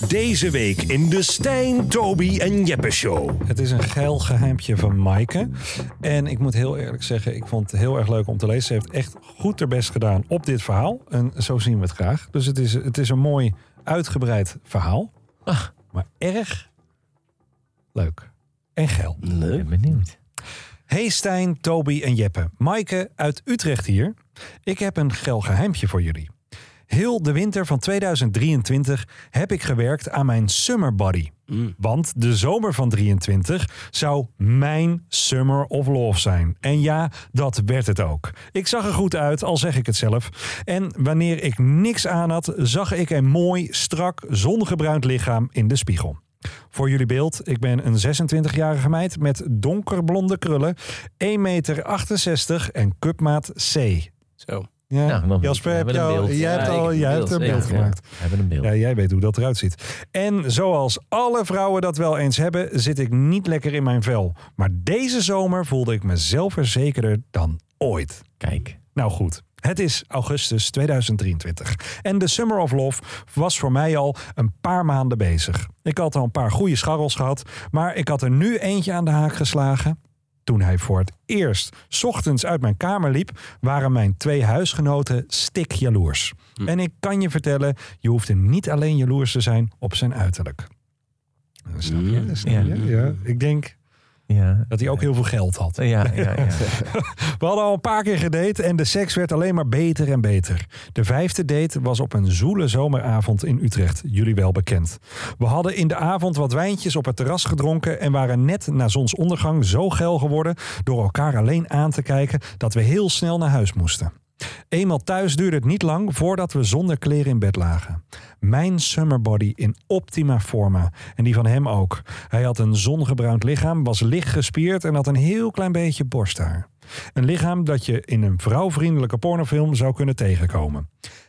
Deze week in de Stijn, Toby en Jeppe Show. Het is een geil geheimpje van Maaike. En ik moet heel eerlijk zeggen, ik vond het heel erg leuk om te lezen. Ze heeft echt goed haar best gedaan op dit verhaal. En zo zien we het graag. Dus het is, het is een mooi uitgebreid verhaal. Maar erg leuk. En geil. Leuk. benieuwd. Hey Stijn, Toby en Jeppe. Maaike uit Utrecht hier. Ik heb een geil geheimpje voor jullie. Heel de winter van 2023 heb ik gewerkt aan mijn summer body. Want de zomer van 23 zou mijn summer of love zijn. En ja, dat werd het ook. Ik zag er goed uit, al zeg ik het zelf. En wanneer ik niks aan had, zag ik een mooi, strak, zongebruind lichaam in de spiegel. Voor jullie beeld, ik ben een 26-jarige meid met donkerblonde krullen, 1,68 meter en cupmaat C. Zo. Ja, Nou, dan- Jasper, heb jou, jij hebt, Ja, al, jij hebt een beeld ja, gemaakt. We hebben een beeld. Ja, jij weet hoe dat eruit ziet. En zoals alle vrouwen dat wel eens hebben, zit ik niet lekker in mijn vel. Maar deze zomer voelde ik me zelfverzekerder dan ooit. Kijk. Nou goed, het is augustus 2023. En de Summer of Love was voor mij al een paar maanden bezig. Ik had al een paar goede scharrels gehad, maar ik had er nu eentje aan de haak geslagen. Toen hij voor het eerst 's ochtends uit mijn kamer liep, waren mijn twee huisgenoten stik jaloers. En ik kan je vertellen, je hoefde niet alleen jaloers te zijn op zijn uiterlijk. Snap je? Snap Ja. je? Ja. Ik denk Ja. dat hij ook heel veel geld had. Ja, ja, ja. We hadden al een paar keer gedate en de seks werd alleen maar beter en beter. De vijfde date was op een zoele zomeravond in Utrecht, jullie wel bekend. We hadden in de avond wat wijntjes op het terras gedronken en waren net na zonsondergang zo geil geworden door elkaar alleen aan te kijken dat we heel snel naar huis moesten. Eenmaal thuis duurde het niet lang voordat we zonder kleren in bed lagen. Mijn summerbody in optima forma. En die van hem ook. Hij had een zongebruind lichaam, was licht gespierd en had een heel klein beetje borsthaar. Een lichaam dat je in een vrouwvriendelijke pornofilm zou kunnen tegenkomen.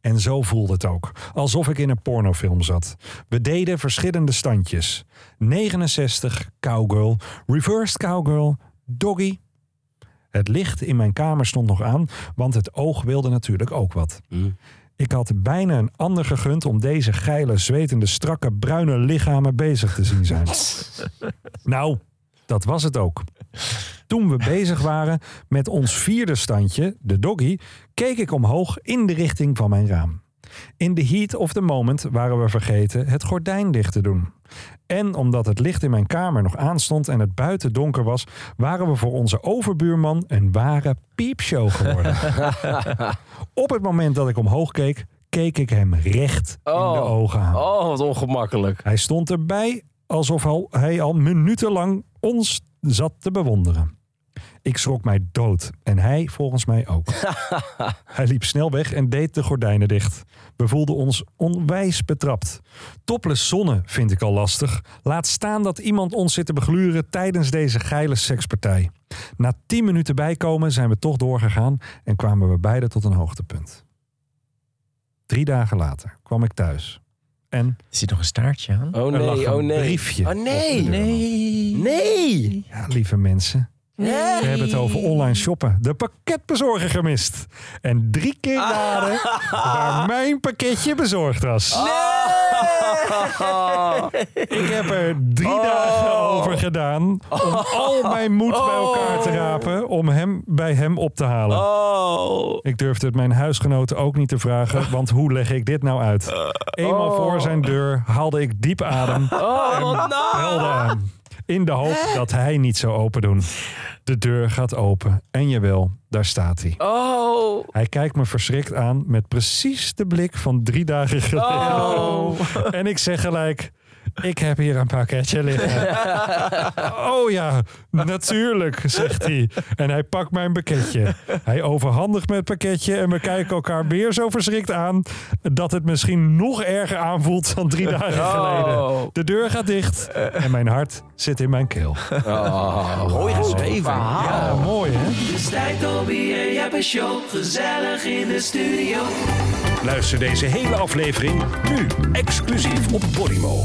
En zo voelde het ook, alsof ik in een pornofilm zat. We deden verschillende standjes. 69, cowgirl, reversed cowgirl, doggy, het licht in mijn kamer stond nog aan, want het oog wilde natuurlijk ook wat. Ik had bijna een ander gegund om deze geile, zwetende, strakke, bruine lichamen bezig te zien zijn. nou, dat was het ook. Toen we bezig waren met ons vierde standje, de doggy, keek ik omhoog in de richting van mijn raam. In the heat of the moment waren we vergeten het gordijn dicht te doen. En omdat het licht in mijn kamer nog aanstond en het buiten donker was, waren we voor onze overbuurman een ware piepshow geworden. Op het moment dat ik omhoog keek, keek ik hem recht in de Oh. ogen aan. Oh, wat ongemakkelijk. Hij stond erbij alsof al, hij al minutenlang ons zat te bewonderen. Ik schrok mij dood en hij volgens mij ook. hij liep snel weg en deed de gordijnen dicht. We voelden ons onwijs betrapt. Topless zonne vind ik al lastig. Laat staan dat iemand ons zit te begluren tijdens deze geile sekspartij. Na tien minuten bijkomen zijn we toch doorgegaan en kwamen we beiden tot een hoogtepunt. Drie dagen later kwam ik thuis. En Er zit nog een staartje aan. er Oh lag nee, een oh nee. briefje. Oh nee. Nee. Nee. Ja, lieve mensen. We hebben het over online shoppen. De pakketbezorger gemist. En drie keer raden waar mijn pakketje bezorgd was. Ik heb er drie dagen over gedaan om al mijn moed bij elkaar te rapen om hem bij hem op te halen. Oh. Ik durfde het mijn huisgenoten ook niet te vragen, want hoe leg ik dit nou uit? Eenmaal voor zijn deur haalde ik diep adem Oh, en wat nou? belde aan. In de hoop dat hij niet zou open doen. De deur gaat open en jawel, daar staat hij. Oh. Hij kijkt me verschrikt aan met precies de blik van drie dagen geleden. Oh. En ik zeg gelijk, ik heb hier een pakketje liggen. oh ja, natuurlijk, zegt hij. En hij pakt mijn pakketje. Hij overhandigt me het pakketje en we kijken elkaar weer zo verschrikt aan... dat het misschien nog erger aanvoelt dan drie dagen Oh. geleden. De deur gaat dicht en mijn hart zit in mijn keel. Mooi geschreven. Ja, mooi hè? Toby en Jeppe Show. Gezellig in de studio. Luister deze hele aflevering nu exclusief op Podimo.